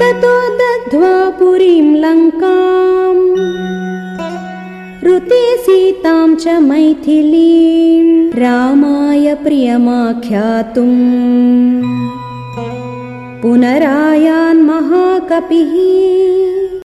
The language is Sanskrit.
ततो दध्वा पुरीं लङ्काम् ऋते सीतां च मैथिलीं रामाय प्रियमाख्यातुम्। पुनरायान्महाकपिः